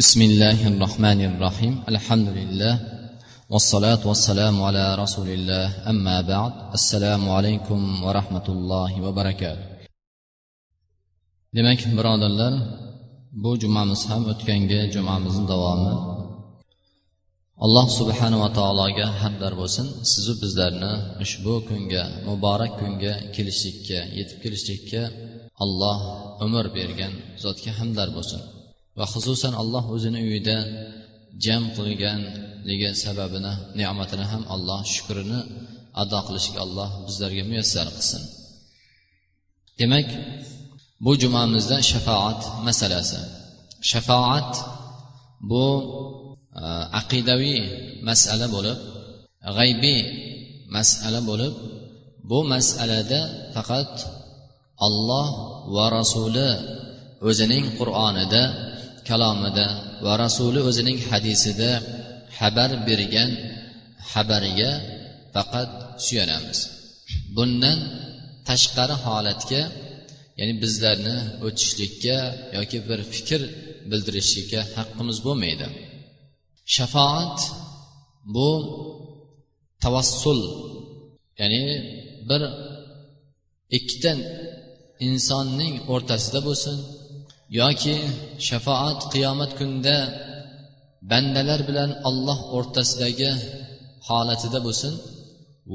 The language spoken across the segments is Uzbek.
بسم الله الرحمن الرحيم الحمد لله والصلاة والسلام على رسول الله أما بعد السلام عليكم ورحمة الله وبركاته demak birodarlar bu jumamiz ham o'tgangi jumamizni davomi alloh subhanava taologa hamdar bo'lsin sizu bizlarni ushbu kunga muborak kunga kelishlikka yetib kelishlikka alloh umr bergan zotga hamdar bo'lsin Va xususan alloh o'zini uyida jam qilganligi sababini ne'matini ham alloh shukrini ado qilishga alloh bizlarga muyassar qilsin. Demak bu jumamizda shafoat masalasi. Shafoat bu e, aqidaviy masala bo'lib g'aybiy masala bo'lib bu masalada faqat olloh va rasuli o'zining qur'onida kalomida va rasuli o'zining hadisida xabar bergan xabariga faqat suyanamiz. Bundan tashqari holatga ya'ni bizlarni o'tishlikka yoki bir fikr bildirishlikka haqqimiz bo'lmaydi. Shafoat bu tavassul ya'ni bir ikkita insonning o'rtasida bo'lsin yoki shafoat qiyomat kunida bandalar bilan olloh o'rtasidagi holatida bo'lsin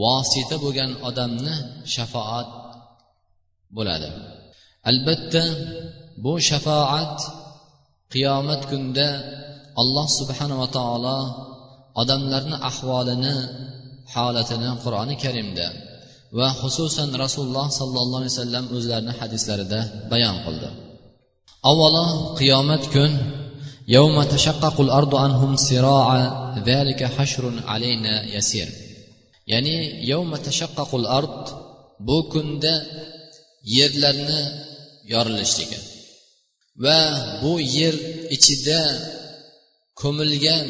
vosita bo'lgan odamni shafoat bo'ladi. Albatta bu shafoat qiyomat kunida alloh subhanava taolo odamlarni ahvolini holatini qur'oni karimda va xususan rasululloh sollallohu alayhi vasallam o'zlarini hadislarida bayon qildi. avvalo qiyomat kun يوم تشقق الأرض عنهم سراعا ذلك حشر علينا يسير ya'ni يوم تشقق الأرض bu kunda yerlarni yorilishligi va bu yer ichida ko'milgan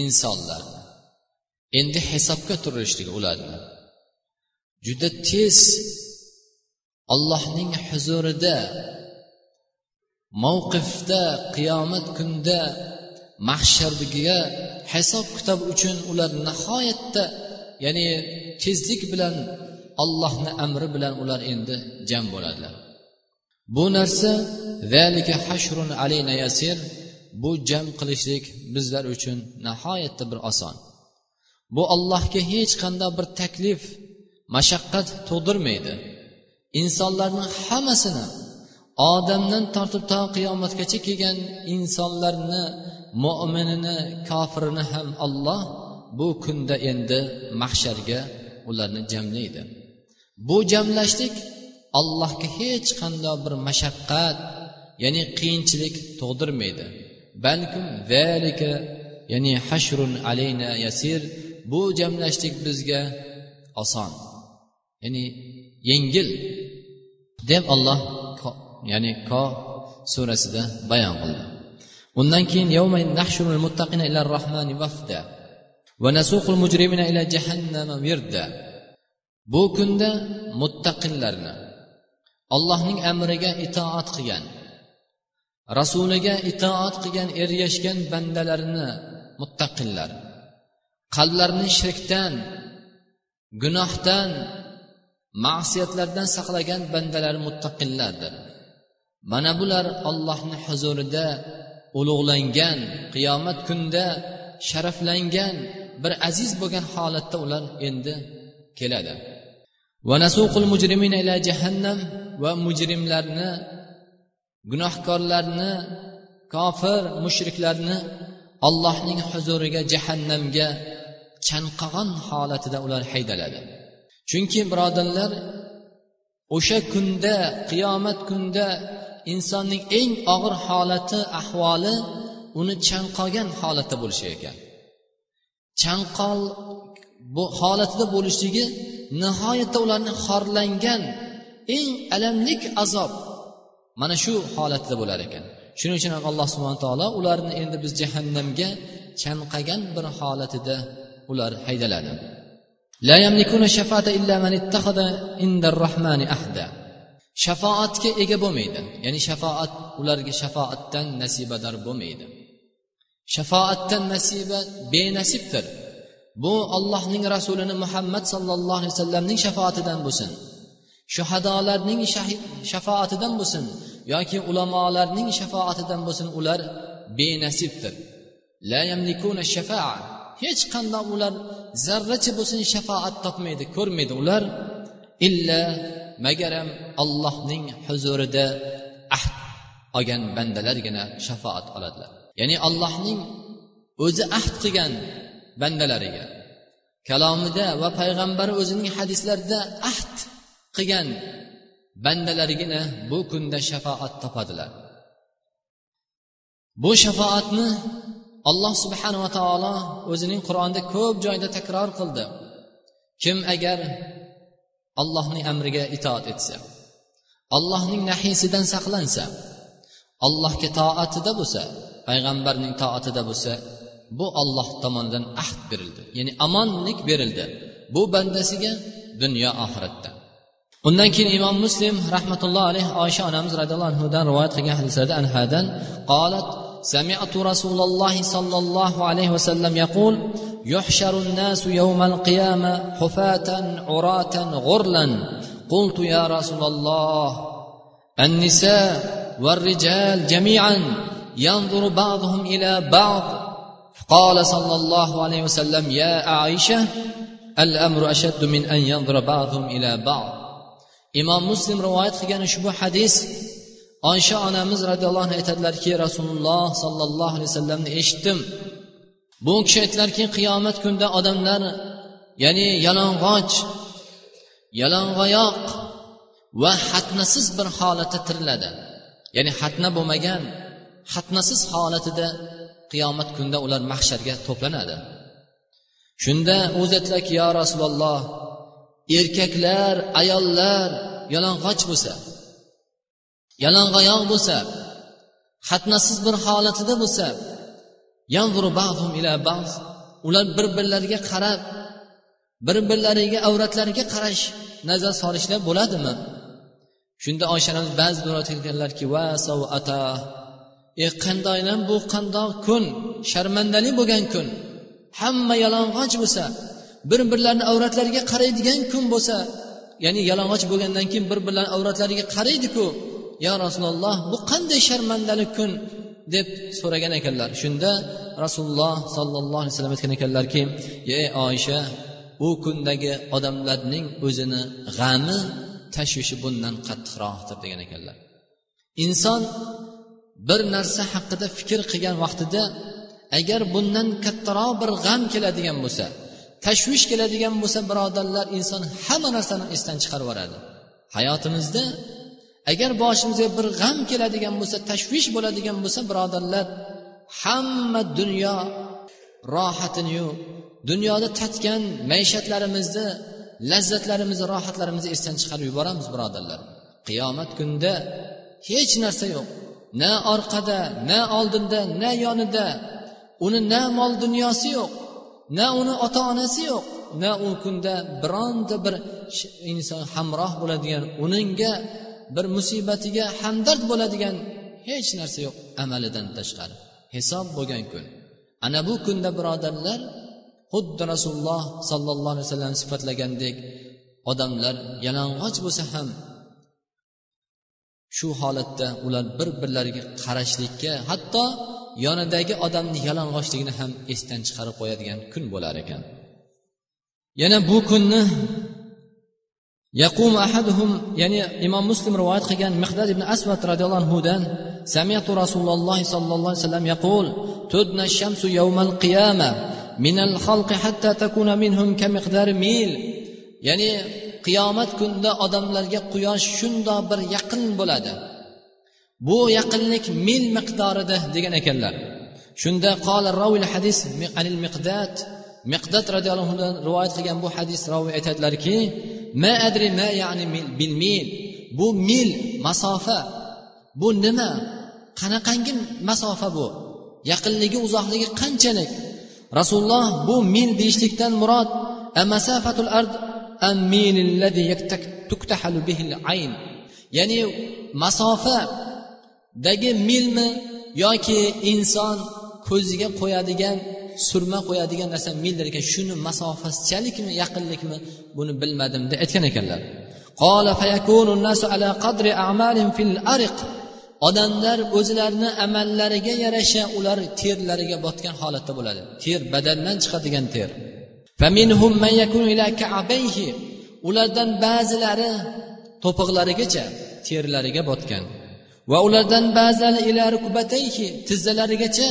insonlar endi hisobga turilishligi ularni juda tez allohning huzurida mavqifda qiyomat kunida mahshardagiga hisob kitob uchun ular nihoyatda ya'ni tezlik bilan allohni amri bilan ular endi jam bo'ladilar. Bu narsa hashrun alayna yasir bu jam qilishlik bizlar uchun nihoyatda bir oson. Bu allohga hech qanday bir taklif mashaqqat tug'dirmaydi. Insonlarni hammasini odamdan tortib to qiyomatgacha kelgan insonlarni mo'minini kofirini ham olloh bu kunda endi mahsharga ularni jamlaydi. Bu jamlashlik allohga hech qanday bir mashaqqat ya'ni qiyinchilik tug'dirmaydi. Balkim zalika ya'ni hashrun alayna yasir bu jamlashlik bizga oson ya'ni yengil deb olloh ya'ni ko surasida bayon qildi. Undan keyin muttaqina ila rahmani vafda va nasuqul mujrimina ila jahannama virda bu kunda muttaqillarni allohning amriga itoat qilgan rasuliga itoat qilgan ergashgan bandalarini muttaqillar qalblarini shirkdan gunohdan ma'siyatlardan saqlagan bandalar muttaqillardir mana bular ollohni huzurida ulug'langan qiyomat kunida sharaflangan bir aziz bo'lgan holatda ular endi keladi. Va nasuqul mujrimina ila jahannam va mujrimlarni gunohkorlarni kofir mushriklarni allohning huzuriga jahannamga chanqag'on holatida ular haydaladi. Chunki birodarlar o'sha kunda qiyomat kunda insonning eng og'ir holati ahvoli uni chanqolgan holatda bo'lishi ekan chanqol bu holatida bo'lishligi nihoyatda ularni xorlangan eng alamlik azob mana shu holatda bo'lar ekan. Shuning uchun alloh subhana taolo ularni endi biz jahannamga chanqagan bir holatida ular haydaladi la yamlikuna shafata illa man ittakhadha inda ahda. Shafoatga ega bo'lmaydi. Ya'ni shafoat ularga shafoatdan nasibador bo'lmaydi. Shafoatdan nasiba benasibdir. Bu ollohning rasulini muhammad sollallohu alayhi vasallamning shafoatidan bo'lsin. Shuhadolarning shafoatidan bo'lsin yoki ulamolarning shafoatidan bo'lsin ular benasibdir. La yamlikuna shafaa. Hech qanday ular zarracha bo'lsin shafoat topmaydi ko'rmaydi. Ular illa magaram allohning huzurida ahd olgan bandalargina shafoat oladilar. Ya'ni allohning o'zi ahd qilgan bandalariga kalomida va payg'ambari o'zining hadislarida ahd qilgan bandalarigina bu kunda shafoat topadilar. Bu shafoatni alloh subhanava taolo o'zining qur'onda ko'p joyda takror qildi. Kim agar allohning amriga itoat etsa allohning nahiysidan saqlansa allohga toatida bo'lsa payg'ambarning toatida bo'lsa bu olloh tomonidan ahd berildi ya'ni omonlik berildi bu bandasiga dunyo oxiratda undan keyin imom muslim rahmatullohi alayhi oysha onamiz roziyallohu anhudan rivoyat qilgan hadislarda anhadan qolat سمعت رسول الله صلى الله عليه وسلم يقول يحشر الناس يوم القيامة حفاة عراة غرلا. قلت يا رسول الله النساء والرجال جميعا ينظر بعضهم إلى بعض. قال صلى الله عليه وسلم يا عائشة الأمر أشد من أن ينظر بعضهم إلى بعض. imom muslim rivoyat qilgan ushbu hadis oysha onamiz roziyallohu anhu aytadilarki rasululloh sollallohu alayhi vasallamni eshitdim bu kishi aytdilarki qiyomat kunida odamlar ya'ni yalang'och yalang'oyoq va xatnasiz bir holatda tiriladi. Ya'ni xatna bo'lmagan xatnasiz holatida qiyomat kunida ular mahsharga to'planadi. Shunda o'zi aytdilarki yo rasululloh erkaklar ayollar yalang'och bo'lsa yalang'oyoq bo'lsa xatnasiz bir holatida bo'lsa ular bir birlariga qarab bir birlariga avratlariga qarash nazar solishlar bo'ladimi? Shunda oysha onamiz ba'zi aytganlarki va savata e qandoylam bu qandoq kun sharmandali bo'lgan kun. Hamma yalang'och bo'lsa bir birlarini avratlariga qaraydigan kun bo'lsa ya'ni yalang'och bo'lgandan keyin bir birlarini avratlariga qaraydiku. Yo rasululloh bu qanday sharmandali kun deb so'ragan ekanlar. Shunda rasululloh sollallohu alayhi vasallam aytgan ekanlarki ey oysha u kundagi odamlarning o'zini g'ami tashvishi bundan qattiqroqdir degan ekanlar. Inson bir narsa haqida fikr qilgan vaqtida agar bundan kattaroq bir g'am keladigan bo'lsa tashvish keladigan bo'lsa birodarlar inson hamma narsani esdan chiqarib yuboradi. Hayotimizda agar boshimizga bir g'am keladigan bo'lsa tashvish bo'ladigan bo'lsa birodarlar hamma dunyo rohatiniyu dunyoda tatgan maishatlarimizni lazzatlarimizni rohatlarimizni esdan chiqarib yuboramiz birodarlar. Qiyomat kunida hech narsa yo'q. Na orqada na oldinda na yonida. Uni na mol dunyosi yo'q. Na uni ota onasi yo'q. Na u kunda bironta bir inson hamroh bo'ladigan uningga bir musibatiga hamdard bo'ladigan hech narsa yo'q amalidan tashqari. Hisob bo'lgan kun. Ana bu kunda birodarlar xuddi rasululloh sollallohu alayhi vasallam sifatlagandek odamlar yalang'och bo'lsa ham shu holatda ular bir birlariga qarashlikka hatto yonidagi odamni yalang'ochligini ham esdan chiqarib qo'yadigan kun bo'lar ekan. Yana bu kunni يقوم أحدهم يعني إمام مسلم رواية قيان مقداد بن أسود رضي الله عنه دان سمعت رسول الله صلى الله عليه وسلم يقول تدنى الشمس يوم القيامة من الخلق حتى تكون منهم كمقدار ميل يعني qiyomat kunida odamlarga quyosh shundoq bir yaqin bo'ladi bu yaqinlik mil miqdorida degan ekanlar shunda qola rovil hadis anil miqdat miqdat roziyallohu anhudan rivoyat qilgan bu hadis roviy aytadilarki ma adri ma ya'ni bil mil. Bu mil masofa. Bu nima? Qanaqangi masofa bu? Yaqinligi uzoqligi qanchalik? Rasululloh bu mil deyishlikdan murod amasafatul ard tuktahalu bihil ayn. Ya'ni masofadagi milmi yoki inson ko'ziga qo'yadigan surma qo'yadigan narsa mildir ekan shuni masofasichalikmi yaqinlikmi buni bilmadim deb aytgan ekanlar. Odamlar o'zlarini amallariga yarasha ular terlariga botgan holatda bo'ladi. Ter badandan chiqadigan ter. Ulardan ba'zilari to'piqlarigacha terlariga botgan va ulardan ba'zilari tizzalarigacha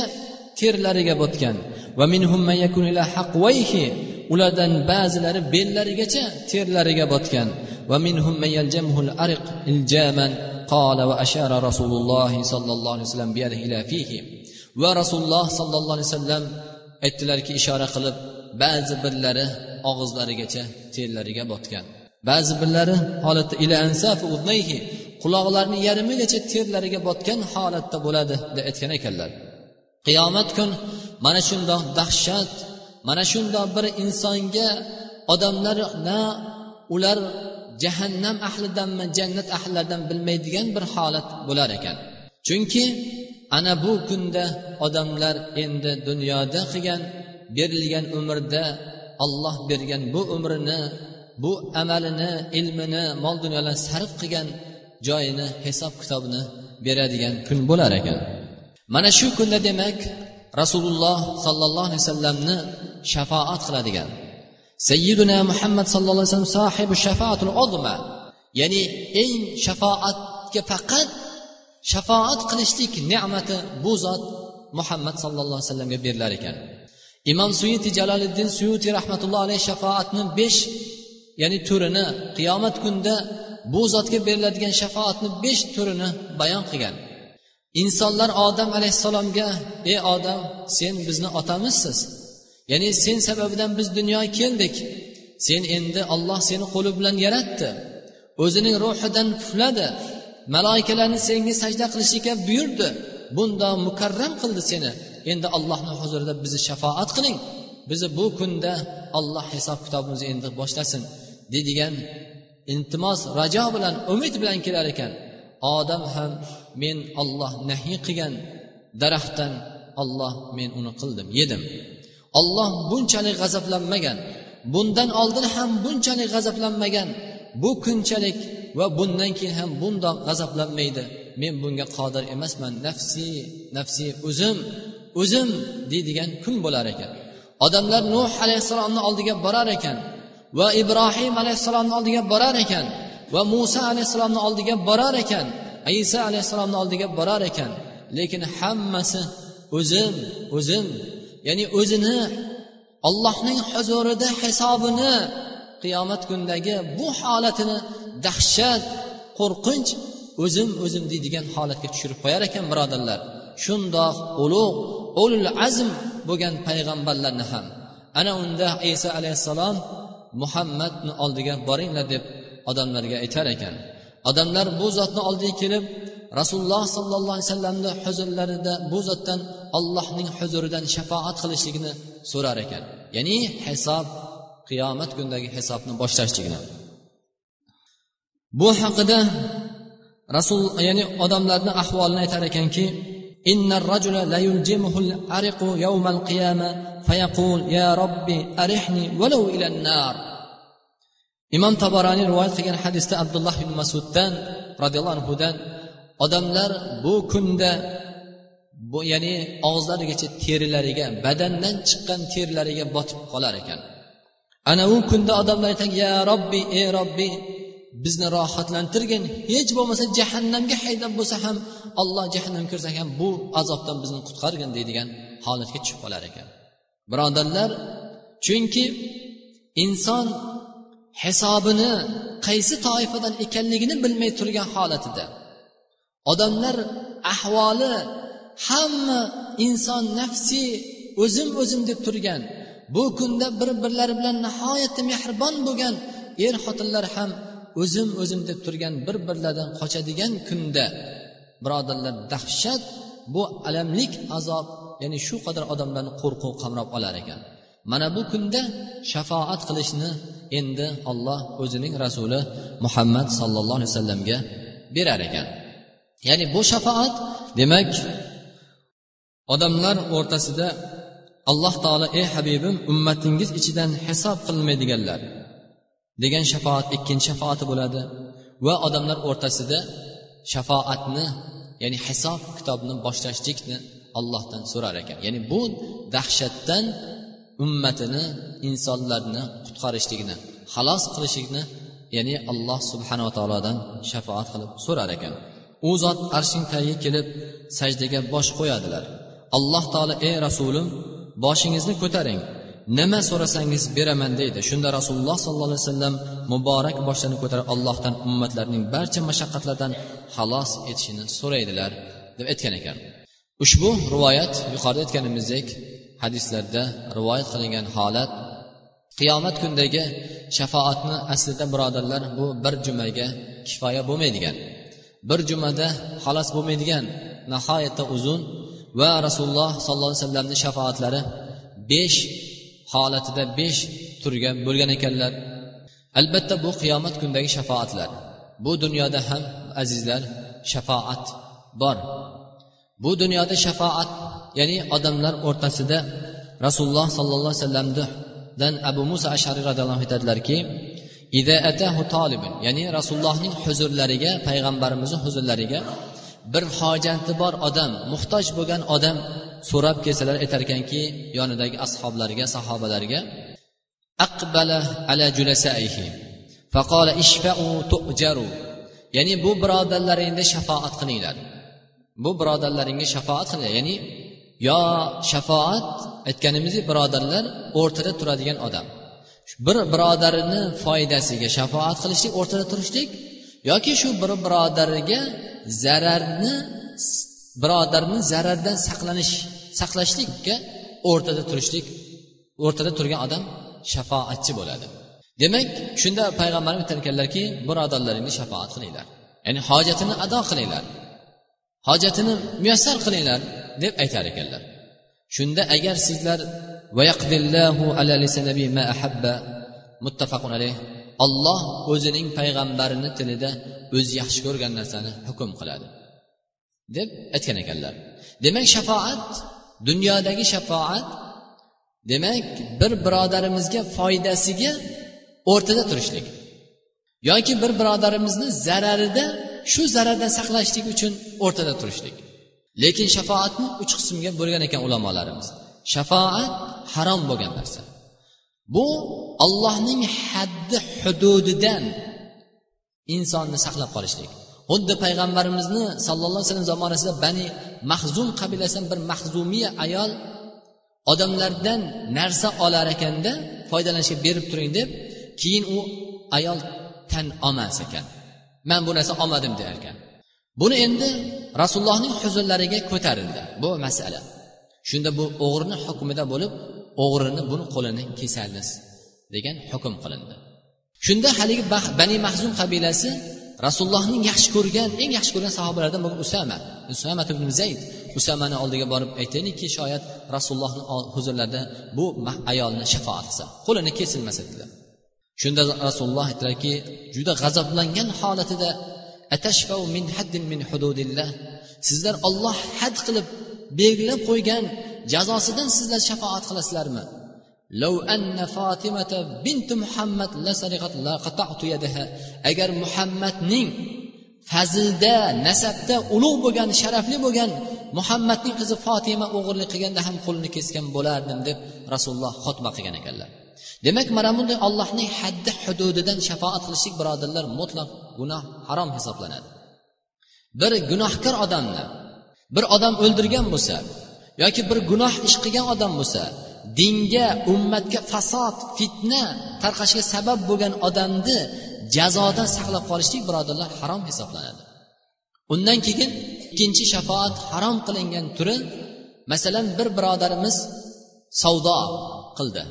terlariga botgan. Va minhum ila haqvayhi ulardan ba'zilari bellarigacha terlariga botgan. Va minhum ariq iljaman qala va ashara rasululloh sollallohu alayhi vasallam biyadihi ila fihi. Va rasululloh sollallohu alayhi vasallam aytdilarki ishora qilib ba'zi birlari og'izlarigacha terlariga botgan. Ba'zi birlari holatda ila ansafi udnayhi quloqlarini yarmigacha terlariga botgan holatda bo'ladi deb aytgan ekanlar. Qiyomat kun mana shundoq dahshat mana shundoq bir insonga odamlar na ular jahannam ahlidanmi jannat ahlidan bilmaydigan bir holat bo'lar ekan. Chunki ana bu kunda odamlar endi dunyoda qilgan berilgan umrda olloh bergan bu umrini bu amalini ilmini mol dunyolarni sarf qilgan joyini hisob kitobini beradigan kun bo'lar ekan. Mana shu kunda demak rasululloh sollallohu alayhi vasallamni shafoat qiladigan. Sayyiduna muhammad sallallohu alayhi vasallam sohibi shafaatul uzma. Ya'ni eng shafoatga faqat shafoat qilishlik ne'mati bu zot muhammad sallallohu alayhi vasallamga berilar ekan. Imom suyuti jaloliddin suyuti rahmatullohi alayhi shafoatni besh ya'ni turini qiyomat kunida bu zotga beriladigan shafoatni besh turini bayon qilgan. Insonlar odam alayhissalomga ey odam sen bizni otamizsiz ya'ni sen sababidan biz dunyoga keldik. Sen endi olloh seni qo'li bilan yaratdi. O'zining ruhidan pufladi. Maloikalarni senga sajda qilishlikka buyurdi. Bundoq mukarram qildi seni. Endi allohni huzurida bizni shafoat qiling. Bizni bu kunda olloh hisob kitobimizni endi boshlasin. Deydigan iltimos rajo bilan umid bilan kelar ekan. Odam ham men olloh nahiy qilgan daraxtdan olloh men uni qildim yedim. Olloh bunchalik g'azablanmagan bundan oldin ham bunchalik g'azablanmagan bu kunchalik va bundan keyin ham bundoq g'azablanmaydi. Men bunga qodir emasman nafsi nafsi o'zim o'zim deydigan kun bo'lar ekan. Odamlar nuh alayhissalomni oldiga borar ekan va ibrohim alayhissalomni oldiga borar ekan va muso alayhissalomni oldiga borar ekan. Iso alayhissalomni oldiga borar ekan. Lekin hammasi o'zim o'zim ya'ni o'zini ollohning huzurida hisobini qiyomat kunidagi bu holatini dahshat qo'rqinch o'zim o'zim deydigan holatga tushirib qo'yar ekan birodarlar. Shundoq ulug' ulul azm bo'lgan payg'ambarlarni ham. Ana unda iso alayhissalom muhammadni oldiga boringlar deb odamlarga aytar ekan. odamlar bu zotni oldiga kelib rasululloh sollallohu alayhi vasallamni huzurlarida bu zotdan allohning huzuridan shafoat qilishligini so'rar ekan ya'ni hisob qiyomat kunidagi hisobni boshlashligini bu haqida rasul ya'ni odamlarni ahvolini aytar ekanki إن الرجل لا يلجمه العرق يوم القيامة فيقول يا ربي أرحني ولو إلى النار imom taboraniy rivoyat qilgan hadisda abdulloh ibn masuddan roziyallohu anhudan odamlar bu kunda bu ya'ni og'izlarigacha terilariga badandan chiqqan terlariga botib qolar ekan. Ana u kunda odamlar aytadi ya robbiy ey robbiy bizni rohatlantirgin. Hech bo'lmasa jahannamga haydab bo'lsa ham alloh jahannam ko'rsak ham bu azobdan bizni qutqargin deydigan holatga tushib qolar ekan. Birodarlar chunki inson hisobini qaysi toifadan ekanligini bilmay turgan holatida. Odamlar ahvoli hamma inson nafsi o'zim o'zim deb turgan. Bu kunda bir birlari bilan nihoyatda mehribon bo'lgan er xotinlar ham o'zim o'zim deb turgan bir birlaridan qochadigan kunda. Birodarlar dahshat bu alamlik azob ya'ni shu qadar odamlarni qo'rquv qamrab olar ekan. Mana bu kunda shafoat qilishni endi olloh o'zining rasuli muhammad sollallohu alayhi vasallamga berar ekan. Ya'ni bu shafoat demak odamlar o'rtasida alloh taolo ey habibim ummatingiz ichidan hisob qilinmaydiganlar degan shafoat ikkinchi shafoati bo'ladi. Va odamlar o'rtasida shafoatni ya'ni hisob kitobni boshlashlikni allohdan so'rar ekan. Ya'ni bu dahshatdan ummatini insonlarni qutqarishligini xalos qilishlikni ya'ni alloh subhanava taolodan shafoat qilib so'rar ekan. U zot arshing tagiga kelib sajdaga bosh qo'yadilar. Alloh taolo ey rasulim boshingizni ko'taring. Nima so'rasangiz beraman deydi. Shunda rasululloh sollallohu alayhi vasallam muborak boshlarini ko'tarib allohdan ummatlarning barcha mashaqqatlardan xalos etishini so'raydilar deb aytgan ekan. Ushbu rivoyat yuqorida aytganimizdek hadislarda rivoyat qilingan holat qiyomat kundagi shafoatni aslida birodarlar bu bir jumaga kifoya bo'lmaydigan. Bir jumada xolos bo'lmaydigan nihoyatda uzun va rasululloh sollallohu alayhi vasallamni shafoatlari besh holatida besh turga bo'lgan ekanlar. Albatta bu qiyomat kundagi shafoatlar bu dunyoda ham azizlar shafoat bor. Bu dunyoda shafoat ya'ni odamlar o'rtasida rasululloh sollallohu alayhi vasallamdan abu muso ashariy roziyallohu anhu aytadilarki ya'ni rasulullohning huzurlariga payg'ambarimizni huzurlariga bir hojati bor odam muhtoj bo'lgan odam so'rab kelsalar aytar ekanki yonidagi ashoblariga sahobalarga aqbala ala julasaihi faqala ishfa'u tu'jaru ya'ni bu birodarlaringda shafoat qilinglar. Bu birodarlaringga shafoat qilinglar ya'ni yo shafoat aytganimizdek birodarlar o'rtada turadigan odam. Bir birodarini foydasiga shafoat qilishlik o'rtada turishlik yoki shu bir birodariga zararni birodarni zarardan saqlanish saqlashlikka o'rtada turishlik o'rtada turgan odam shafoatchi bo'ladi. Demak shunda payg'ambarimiz aytar ekanlarki birodarlaringni shafoat qilinglar. Ya'ni hojatini ado qilinglar. Hojatini muyassar qilinglar. Deb aytar ekanlar. Shunda agar sizlar muttafaqun alayh olloh o'zining payg'ambarini tilida o'zi yaxshi ko'rgan narsani hukm qiladi deb aytgan ekanlar. Demak shafoat dunyodagi shafoat demak bir birodarimizga foydasiga o'rtada turishlik yoki bir birodarimizni zararida shu zarardan saqlashlik uchun o'rtada turishlik. Lekin shafoatni uch qismga bo'lgan ekan ulamolarimiz. Shafoat harom bo'lgan narsa. Bu ollohning haddi hududidan insonni saqlab qolishlik. Xuddi payg'ambarimizni sallallohu alayhi vasallam zamonasida bani mahzum qabilasidan bir mahzumiya ayol odamlardan narsa olar ekanda foydalanishga berib turing deb keyin u ayol tan olmas ekan. Man bu narsa olmadim der ekan buni endi rasulullohning huzurlariga ko'tarildi bu masala. Shunda bu o'g'rini hukmida bo'lib o'g'rini buni qo'lini kesamiz degan hukm qilindi. Shunda haligi bani mahzum qabilasi rasulullohning yaxshi ko'rgan eng yaxshi ko'rgan sahobalaridan bo'lgan usama usama ibn zayd usamani oldiga borib aytaylikki shoyat rasulullohni huzurlarida bu ayolni shafoat qilsa qo'lini kesilmasa dedilar. Shunda rasululloh aytdilarki juda g'azablangan holatida min haddin min hududillah sizlar olloh had qilib belgilab qo'ygan jazosidan sizlar shafoat qilasizlarmi لو أن فاطمة بنت محمد لسرقت لقطعت يدها agar muhammadning fazilda nasabda ulug' bo'lgan sharafli bo'lgan muhammadning qizi fotima o'g'irlik qilganda ham qo'lini kesgan bo'lardim deb rasululloh xutba qilgan ekanlar demak mana bunday ollohning haddi hududidan shafoat qilishlik birodarlar mutlaq gunoh harom hisoblanadi. Bir gunohkor odamni bir odam o'ldirgan bo'lsa yoki bir gunoh ish qilgan odam bo'lsa dinga ummatga fasod fitna tarqashiga sabab bo'lgan odamni jazodan saqlab qolishlik birodarlar harom hisoblanadi. Undan keyin ikkinchi shafoat harom qilingan turi masalan bir birodarimiz savdo qildi.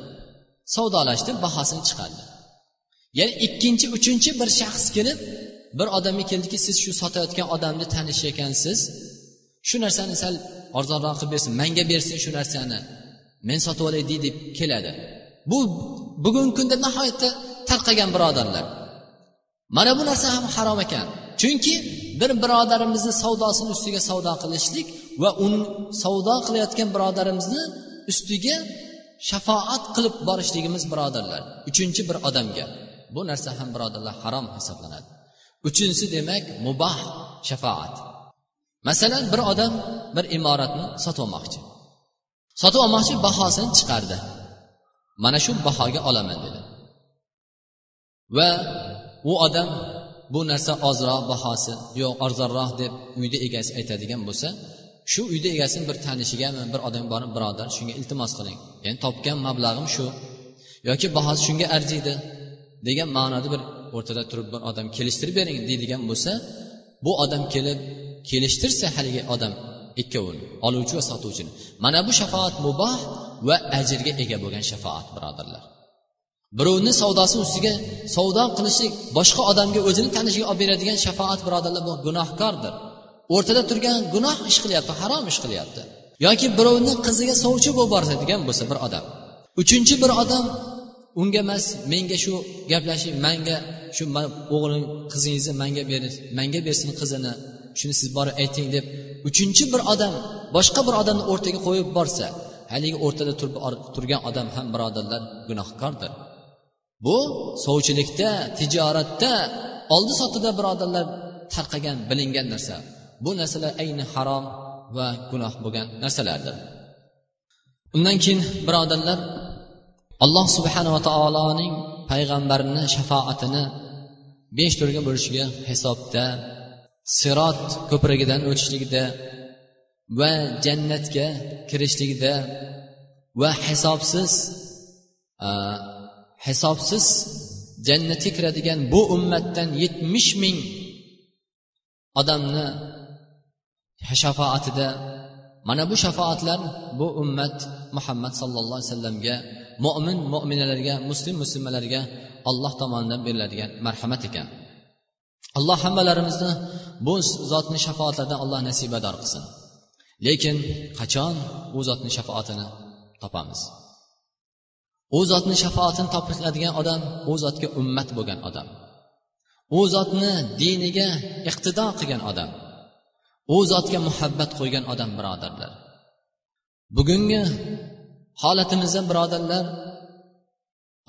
Savdolashdi bahosini chiqardi. Ya'ni ikkinchi uchinchi bir shaxs kelib bir odamga keldiki siz shu sotayotgan odamni tanish ekansiz. Shu narsani sal arzonroq qilib bersin manga bersin shu narsani men sotib olay deb keladi. Bu bugungi kunda nihoyatda tarqagan birodarlar. Mana bu narsa ham harom ekan. Chunki bir birodarimizni savdosini ustiga savdo qilishlik va uni savdo qilayotgan birodarimizni ustiga shafoat qilib borishligimiz birodarlar uchinchi bir odamga. Bu narsa ham birodarlar harom hisoblanadi. Uchinchisi demak mubah shafoat. Masalan bir odam bir imoratni sotib olmoqchi. Sotib olmoqchi bahosini chiqardi. Mana shu bahoga olaman dedi. Va u odam bu narsa ozroq bahosi yo'q arzonroq deb uyni egasi aytadigan bo'lsa shu uyni egasini bir tanishigami bir odam borib birodar shunga iltimos qiling. Ya'ni topgan mablag'im shu. Yoki bahosi shunga arziydi degan ma'noda bir o'rtada turib bir odam kelishtirib bering deydigan bo'lsa bu odam kelib kelishtirsa haligi odam ikkovini oluvchi va sotuvchini. Mana bu shafoat muboh va ajrga ega bo'lgan shafoat birodarlar. Birovni savdosi ustiga savdo qilishlik boshqa odamga o'zini tanishiga olib beradigan shafoat birodarlar bu gunohkordir. O'rtada turgan gunoh ish qilyapti harom ish qilyapti. Yoki birovni qiziga sovchi bo'lib boradigan bo'lsa bir odam. Uchinchi bir odam unga emas menga shu gaplashib manga shu o'g'lim qizingizni manga ber manga bersin qizini shuni siz borib ayting deb uchinchi bir odam boshqa bir odamni o'rtaga qo'yib borsa haligi o'rtada turgan odam ham birodarlar gunohkordir. Bu sovchilikda tijoratda oldi sotida birodarlar tarqagan bilingan narsa. Bu narsalar ayni harom va gunoh bo'lgan narsalardir. Undan keyin birodarlar alloh subhanava taoloning payg'ambarini shafoatini besh turga bo'lishiga hisobda sirot ko'prigidan o'tishligida va jannatga kirishligida va hisobsiz hisobsiz jannatga kiradigan bu ummatdan yetmish ming odamni shafoatida mana bu shafoatlar bu ummat muhammad sallallohu alayhi vasallamga mo'min mo'minalarga muslim muslimalarga alloh tomonidan beriladigan marhamat ekan. Alloh hammalarimizni bu zotni shafoatlaridan alloh nasibador qilsin. Lekin qachon u zotni shafoatini topamiz? U zotni shafoatini topiladigan odam u zotga ummat bo'lgan odam. U zotni diniga iqtido qilgan odam. U zotga muhabbat qo'ygan odam birodarlar. Bugungi holatimizda birodarlar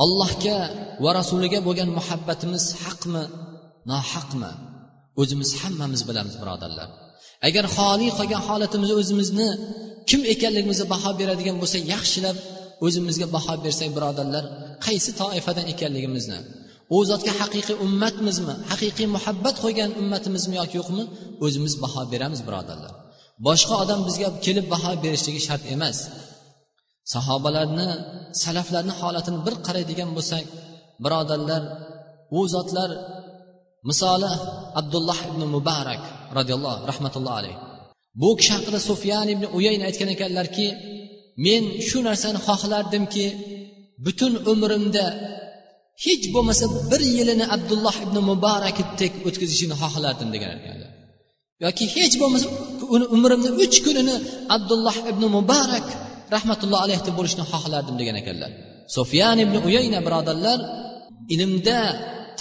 allohga va rasuliga bo'lgan muhabbatimiz haqmi nohaqmi o'zimiz hammamiz bilamiz birodarlar. Agar xoli qolgan holatimizni o'zimizni kim ekanligimizni baho beradigan bo'lsak yaxshilab o'zimizga baho bersak birodarlar qaysi toifadan ekanligimizni u zotga haqiqiy ummatmizmi haqiqiy muhabbat qo'ygan ummatimizmi yoki yo'qmi o'zimiz baho beramiz birodarlar. Boshqa odam bizga kelib baho berishligi shart emas. Sahobalarni salaflarni holatini bir qaraydigan bo'lsak birodarlar u zotlar misoli abdulloh ibn mubarak roziyallohu rahmatullohi alayh. Bu kishi haqida sufyan ibn uyayn aytgan ekanlarki men shu narsani xohlardimki butun umrimda hech bo'lmasa bir yilini abdulloh ibn mubarakdek o'tkazishini xohlardim degan ekan. Yoki hech bo'lmasa uni umrimni uch kunini abdulloh ibn mubarak rahmatulloh alayhi bo'lishni xohlardim degan ekanlar. Sufyan ibn uyayna birodarlar ilmda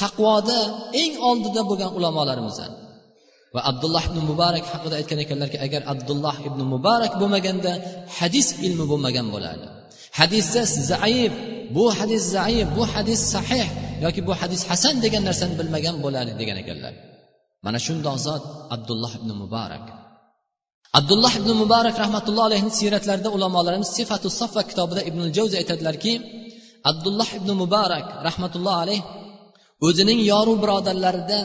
taqvoda eng oldida bo'lgan ulamolarimizdan va abdulloh ibn mubarak haqida aytgan ekanlarki agar abdulloh ibn mubarak bo'lmaganda hadis ilmi bo'lmagan bo'lardi. Hadisda zaif bu hadis zaif bu hadis sahih yoki bu hadis hasan degan narsani bilmagan bo'lardik degan ekanlar. Mana shundoq zot abdulloh ibn mubarak. Abdulloh ibn mubarak rahmatulloh alayhi siyratlarida ulamolarimiz sifatu safa kitobida ibn javzi aytadilarki abdulloh ibn mubarak rahmatulloh alayh o'zining yoru birodarlarida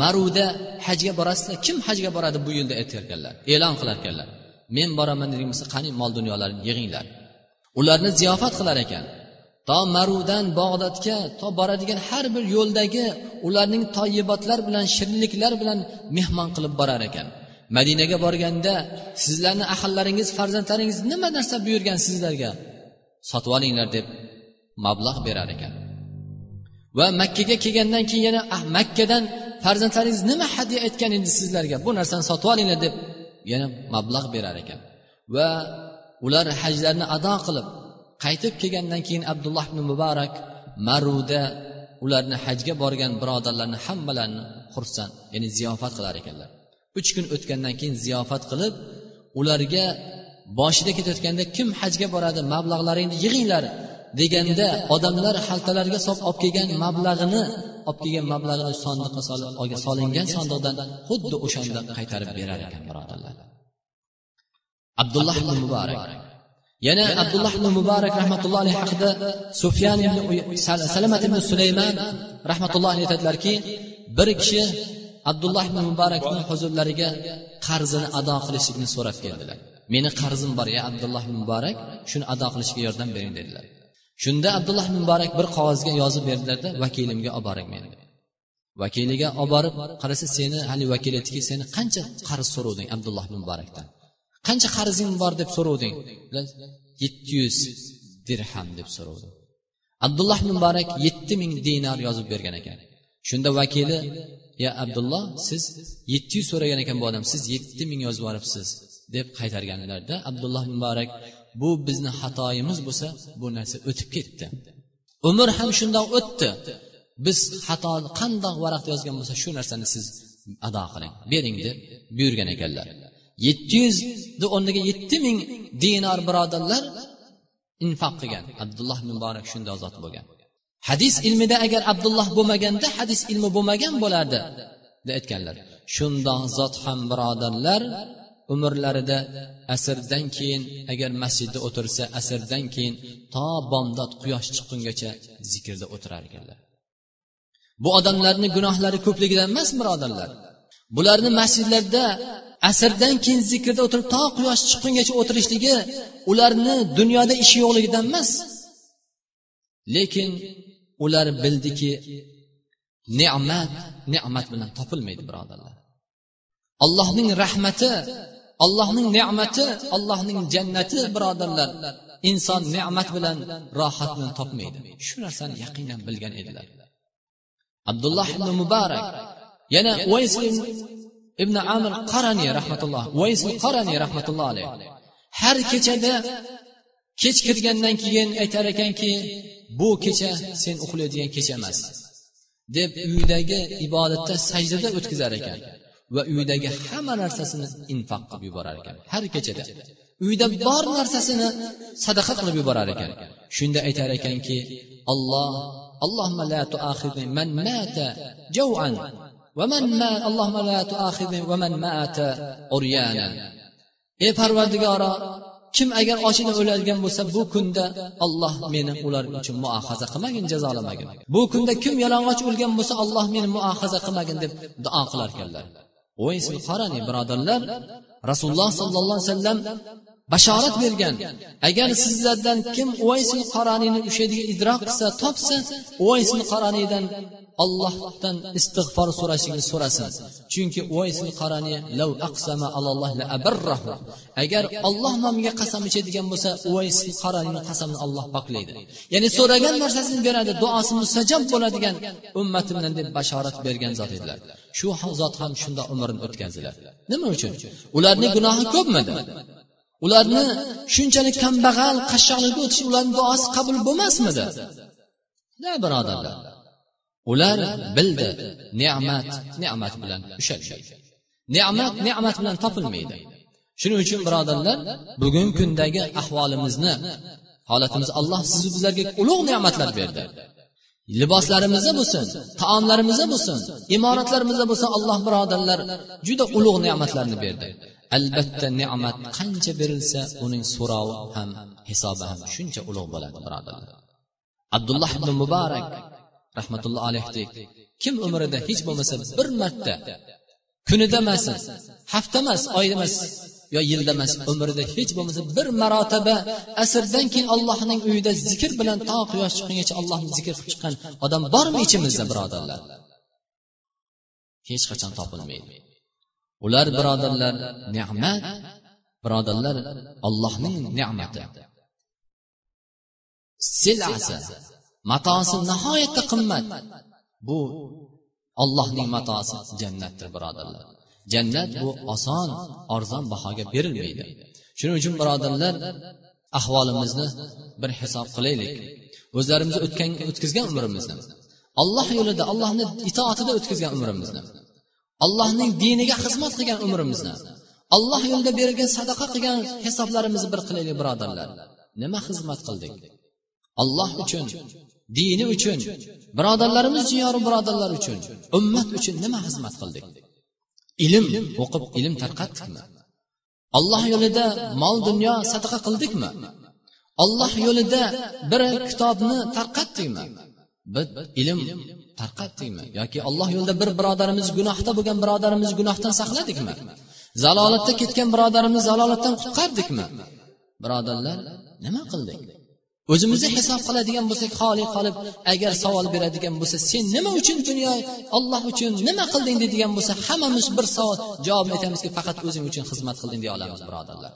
maruda hajga borasizlar. Kim hajga boradi bu yilda aytarkanlar e'lon qilarkanlar. Men boraman degan bo'lsa qani mol dunyolarini yig'inglar. Ularni ziyofat qilar ekan. To marudan bog'dodga to boradigan har bir yo'ldagi ularning toyibotlar bilan shirinliklar bilan mehmon qilib borar ekan. Madinaga borganda sizlarni ahllaringiz farzandlaringiz nima narsa buyurgan sizlarga? Sotib olinglar deb mablag' berar ekan. Va makkaga kelgandan keyin yana ah, makkadan farzandlaringiz nima hadya aytgan endi sizlarga? Bu narsani sotib olinglar deb yana mablag' berar ekan. Va ular hajlarni ado qilib qaytib kelgandan keyin abdulloh ibn muborak maruda ularni hajga borgan birodarlarni hammalarini xursand ya'ni ziyofat qilar ekanlar. Uch kun o'tgandan keyin ziyofat qilib ularga boshida ketayotganda kim hajga boradi mablag'laringni yig'inglar deganda odamlar xaltalarga solib olib kelgan mablag'ini olib kelgan mablag'ini sondiqqa solib solingan sandiqdan xuddi o'shanda qaytarib berar ekan birodarlar. Abdulloh ibn muborak yana abdulloh ibn muborak rahmatullohi alayhi haqida sufyan ibn salamat ibn sulaymon rahmatullohi aytadilarki bir kishi abdulloh ibn muborakni huzurlariga qarzini ado qilishlikni so'rab keldilar. Meni qarzim bor ya abdulloh ibn muborak shuni ado qilishga yordam bering dedilar. Shunda abdulloh ibn muborak bir qog'ozga yozib berdilarda vakilimga olib boring meni vakiliga olib borib qarasa seni hali vakil aytdiki seni qancha qarz so'rovding abdulloh ibn muborakdan qancha qarzing bor deb so'ravding yetti yuz dirham deb so'ravdi abdulloh muborak yetti ming dinar yozib bergan ekan. Shunda vakili ya abdulloh siz yetti yuz so'ragan ekan bu odam siz yetti ming yozib yuboribsiz deb qaytarganlarida abdulloh muborak bu bizni xatoyimiz bo'lsa bu narsa o'tib ketdi. Umr ham shundoq o'tdi. Biz xato qandoq varaqda yozgan bo'lsa shu narsani siz ado qiling bering deb buyurgan ekanlar. Yetti yuzni o'rniga yetti ming dinor birodarlar infoq qilgan. Abdulloh muborak shunday ozod bo'lgan. Hadis ilmida agar abdulloh bo'lmaganda hadis ilmi bo'lmagan bo'lardi deb aytganlar. Shundoq zot ham birodarlar umrlarida asrdan keyin agar masjidda o'tirsa asrdan keyin to bomdod quyosh chiqqungacha zikrda o'tirar ekanlar. Bu odamlarni gunohlari ko'pligidan emas birodarlar. Bularni masjidlarda asrdan keyin zikrda o'tirib to quyosh chiqqungacha o'tirishligi ularni dunyoda ishi yo'qligidan emas. Lekin ular bildiki ne'mat ne'mat bilan topilmaydi birodarlar. Allohning rahmati allohning ne'mati allohning jannati birodarlar inson ne'mat bilan rohatni topmaydi. Shu narsani yaqinan bilgan edilar. Abdulloh ibn muborak yana ibn amir qarani rahmatulloh uvays qarani rahmatulloh alayhi har kechada kech kirgandan keyin aytar ekanki bu kecha sen uxlaydigan kecha emas deb uydagi ibodatda sajdada o'tkazar ekan va uydagi hamma narsasini infoq qilib yuborar ekan. Har kechada uyda bor narsasini sadaqa qilib yuborar ekan. Shunda aytar ekanki alloh allohma la tuaxidni man mata jav'an ey parvardigoro kim agar ochini o'ladigan bo'lsa bu kunda olloh meni ular uchun muohaza qilmagin jazolamagin. Bu kunda kim yalang'och o'lgan bo'lsa olloh meni muohaza qilmagin deb duo qilar ekanlar o'ysin qarang birodarlar rasululloh sollallohu alayhi vasallam bashorat bergan. Agar sizlardan kim uvaysil qoraniyni o'sha yerga idrok qilsa topsa uvaysil qoraniydan ollohdan istig'for so'rashini so'rasin. Chunki uvaysil qarani lav aqsama alalloh la abarrahu. Agar olloh nomiga qasam ichadigan bo'lsa uvaysil qaroniyni qasamini olloh poklaydi ya'ni so'ragan narsasini beradi duosi mustajob bo'ladigan ummatimdan deb bashorat bergan zot edilar. Shu zot ham shundoq umrini o'tkazdilar nima uchun? Ularning gunohi ko'pmidi? Ularni shunchalik kambag'al qashshoqlikka o'tish ularni duosi qabul bo'lmasmidi? Birodarlar ular bildi ne'mat ne'mat bilan ushalmaydi. Ne'mat ne'mat bilan topilmaydi. Shuning uchun birodarlar bugungi kundagi ahvolimizni holatimiz alloh sizu bizlarga ulug' ne'matlar berdi. Liboslarimizda bo'lsin taomlarimizda bo'lsin imoratlarimizda bo'lsin alloh birodarlar juda ulug' ne'matlarni berdi. Albatta ne'mat qancha berilsa uning so'rovi ham hisobi ham shuncha ulug' bo'ladi birodarlar. Abdulloh ibn muborak rahmatulloh alayhdek kim umrida hech bo'lmasa bir marta kunida emas hafta emas oy emas yo yilda emas umrida hech bo'lmasa bir marotaba asrdan keyin allohning uyida zikr bilan to quyosh chiqqungacha allohni zikr qilib chiqqan odam bormi ichimizda birodarlar? Hech qachon topilmaydi. Ular birodarlar ne'mat birodarlar allohning ne'mati. Silasi matosi nihoyatda qimmat. Bu ollohning matosi jannatdir birodarlar. Jannat bu oson arzon bahoga berilmaydi. Shuning uchun birodarlar ahvolimizni bir hisob qilaylik. O'zlarimiz o'tgan o'tkazgan umrimizni. Alloh yo'lida allohni itoatida o'tkazgan umrimizni. Allohning diniga xizmat qilgan umrimizni. Alloh yo'lida berilgan sadaqa qilgan hisoblarimizni bir qilaylik birodarlar. Nima xizmat qildik? Alloh uchun dini uchun birodarlarimiz jiyori birodarlar uchun ummat uchun nima xizmat qildik? Ilm o'qib ilm tarqatdikmi? Alloh yo'lida mol dunyo sadaqa qildikmi? Alloh yo'lida bir kitobni tarqatdikmi? Biz ilm tarqatdikmi? Yoki alloh yo'lida bir birodarimiz gunohda bo'lgan birodarimiz gunohdan saqladikmi? Zalolatda ketgan birodarimiz zalolatdan qutqardikmi? Birodarlar nima qildik? O'zimizni hisob qiladigan bo'lsak xoli qolib agar savol beradigan bo'lsa sen nima uchun dunyo olloh uchun nima qilding deydigan bo'lsa hammamiz bir savol javob aytamizki faqat o'zing uchun xizmat qilding deya olamiz birodarlar.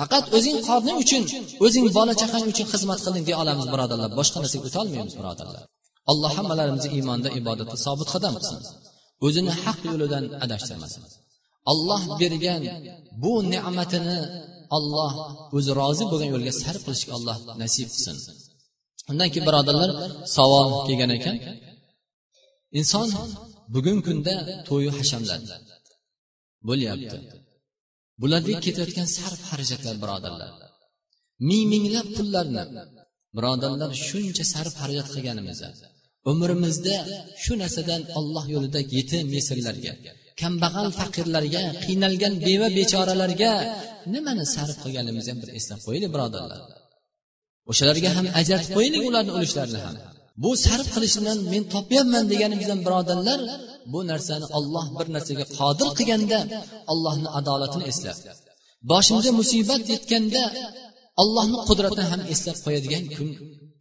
Faqat o'zing qorning uchun o'zing bola chaqang uchun xizmat qilding deya olamiz birodarlar. Boshqa narsaga o'tolmaymiz birodarlar. Alloh hammalarimizni iymonda ibodatda sobit qadam qilsin. O'zini haq yo'lidan adashtirmasin. Alloh bergan bu ne'matini olloh o'zi rozi bo'lgan yo'lga sarf qilishga alloh nasib qilsin. Undan keyin birodarlar savol kelgan ekan. Inson bugungi kunda to'yu hashamlar bo'lyapti. Bularga ketayotgan sarf xarajatlar birodarlar. Ming minglab pullarni birodarlar shuncha sarf xarajat qilganimizda umrimizda shu narsadan olloh yo'lida yetim yesirlarga kambag'al faqirlarga qiynalgan beva bechoralarga nimani sarf qilganimizni ham bir eslab qo'yaylik birodarlar. O'shalarga ham ajratib qo'yaylik ularni ulushlarini ham. Bu sarf qilishdan men topyapman deganimizdan birodarlar bu narsani olloh bir narsaga qodir qilganda ollohni adolatini eslab boshimizga musibat yetganda allohni qudratini ham eslab qo'yadigan kun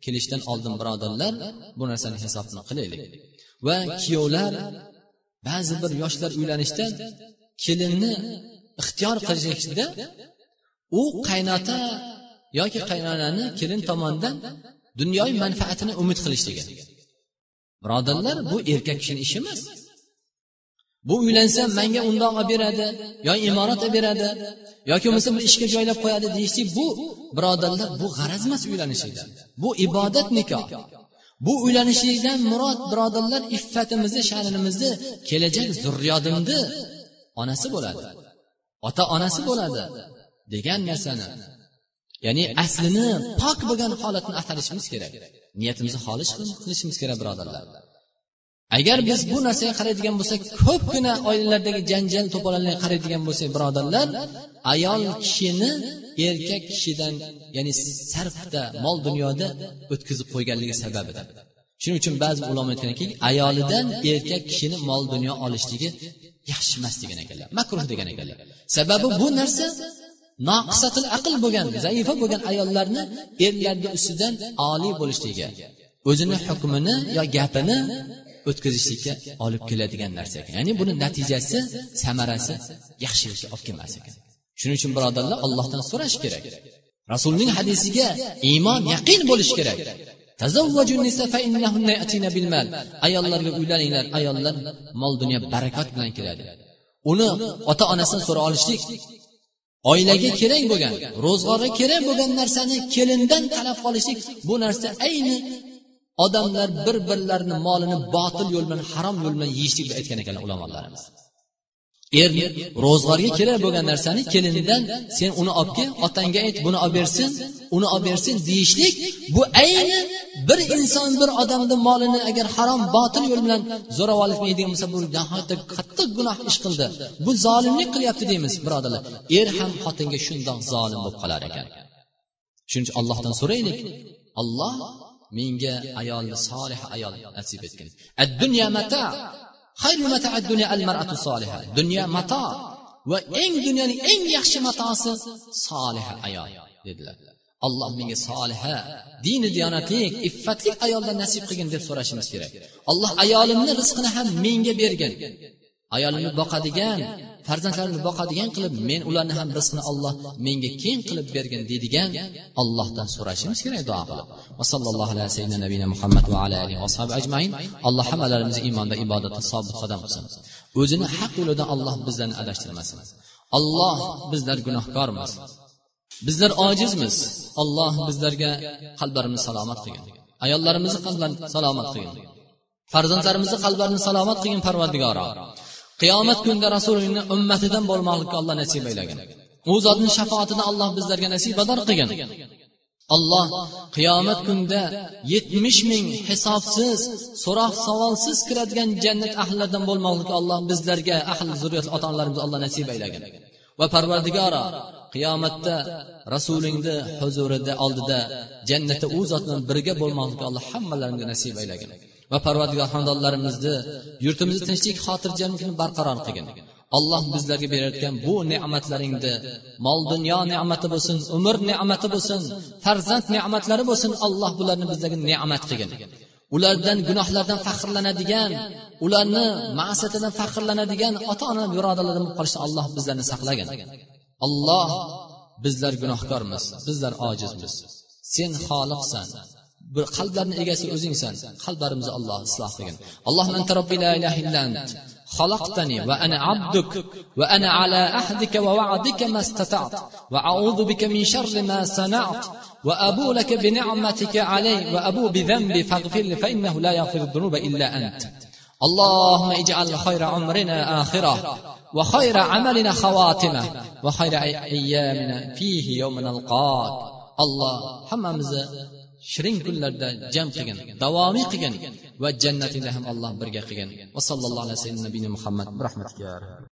kelishdan oldin birodarlar bu narsani hisobini qilaylik. Va kuyovlar ba'zi bir yoshlar uylanishda kelinni ixtiyor qilishda u qaynota yoki qaynonani kelin tomonidan dunyoviy manfaatini umid qilishligi. Birodarlar bu erkak kishini ishi emas. Bu uylansam manga undoq olib beradi yo imorat olib beradi yoki bo'lmasa bir ishga joylab qo'yadi deyishlik bu birodarlar bu g'araz emas uylanishlikda bu ibodat nikoh. Bu uylanishlikdan murod birodarlar iffatimizni sha'nimizni kelajak zurriyodimni onasi bo'ladi. Ota onasi bo'ladi degan narsani. Ya'ni aslini pok bo'lgan holatni atalishimiz kerak. Niyatimizni xolis qilishimiz kerak birodarlar. Agar biz bu narsaga qaraydigan bo'lsak ko'pgina oilalardagi janjal to'polonlarga qaraydigan bo'lsak birodarlar ayol kishini erkak kishidan ya'ni sarfda mol dunyoda o'tkazib qo'yganligi sababida shuning uchun ba'zi ulamo aytganki ayolidan erkak kishini mol dunyo olishligi yaxshi emas degan ekanlar makruh degan ekanlar. Sababi bu narsa noqisatil aql bo'lgan zaifa bo'lgan ayollarni erlarni ustidan oliy bo'lishligiga o'zini hukmini yo gapini o'tkazishlikka olib keladigan narsa ekan ya'ni buni natijasi samarasi yaxshilikka olib kelmas ekan. Shuning uchun birodarlar allohdan so'rash kerak. Rasulning hadisiga iymon yaqin bo'lishi kerak. Ayollarga uylaninglar ayollar mol dunyo barakot bilan keladi. Uni ota onasidan so'ra olishlik oilaga kerak bo'lgan ro'zg'orga kerak bo'lgan narsani kelindan talab qilishlik bu narsa ayni odamlar bir birlarini molini botil yo'l bilan harom yo'l bilan yeyishlik deb aytgan ekanlar ulamolarimiz. Erni ro'zg'orga kerak bo'lgan narsani kelinidan sen uni olib kel otangga ayt buni olib bersin uni olib bersin deyishlik bu ayni bir inson bir odamni molini agar harom botil yo'l bilan zo'ravonlik yeydigan bo'lsa bu nihoyatda qattiq gunoh ish qildi. Bu zolimlik qilyapti deymiz birodarlar. Er ham xotinga shundoq zolim bo'lib qolar ekan. Shuning uchun allohdan so'raylik. Alloh menga ayolni solih ayol nasib etgin. Ad dunyo mata dunyo mato va eng dunyoning eng yaxshi matosi soliha ayol dedilar. Alloh menga soliha dini diyonatlik iffatli ayoldan nasib qilgin deb so'rashimiz kerak. Alloh ayolimni rizqini ham menga bergin. Ayolimni boqadigan farzandlarimni boqadigan qilib men ularni ham rizqini olloh menga keng qilib bergin deydigan allohdan so'rashimiz kerak duo qilib. Va sallallohu alayhi sayyidina nabiyina muhammad va ala alihi ashabi ajmain. Alloh hammalarimizni iymonda ibodatda sobit qadam qilsin. O'zini haq yo'lidan alloh bizlarni adashtirmasin. Alloh bizlar gunohkormiz. Bizlar ojizmiz. Alloh bizlarga qalblarimizni salomat qilgin. Ayollarimizni qalblarini salomat qilgin. Farzandlarimizni qalblarini salomat qilgin parvardigoro. Qiyomat kunida rasulingni ummatidan bo'lmoqlikka alloh nasib aylagin. U zotni shafoatini alloh bizlarga nasibador qilgin. Alloh qiyomat kunida yetmish ming hisobsiz so'roq savolsiz kiradigan jannat ahllaridan bo'lmoqlikka alloh bizlarga ahli zurriyat ota onalarimizga alloh nasib aylagin. Va parvardigoro qiyomatda rasulingni huzurida oldida jannatda u zot bilan birga bo'lmoqlikka alloh hammalarimga nasib aylagin. Va parvardigor xonadonlarimizni yurtimizni tinchlik xotirjamlikni barqaror qilgin. Alloh bizlarga berayotgan bu ne'matlaringni mol dunyo ne'mati bo'lsin umr ne'mati bo'lsin farzand ne'matlari bo'lsin alloh bularni bizlarga ne'mat qilgin. Ulardan gunohlardan faxrlanadigan ularni ma'siyatidan faxrlanadigan ota ona birodarlardan bo'lib qolishdan alloh bizlarni saqlagin. Alloh bizlar gunohkormiz bizlar ojizmiz. Sen xoliqsan. Bir qalblarni egasi o'zingsan. Qalblarimizni alloh isloh qilgin. Allohim anta robbi la ilaha illa ant. خلقتني وأنا عبدك وأنا على عهدك ووعدك ما استطعت وأعوذ بك من شر ما صنعت وأبو لك بنعمتك علي وأبو بذنبي فاغفر لي فإنه لا يغفر الذنوب إلا أنت اللهم اجعل خير عمرنا آخرة وخير عملنا خواتمة وخير أيامنا فيه يوم نلقاك الله حمامز shirin kunlarda jam qilgin davomiy qilgin va jannatingda ham alloh birga qilgin. Va sallallohu alayhi vasallam muhammad. Rahmatga.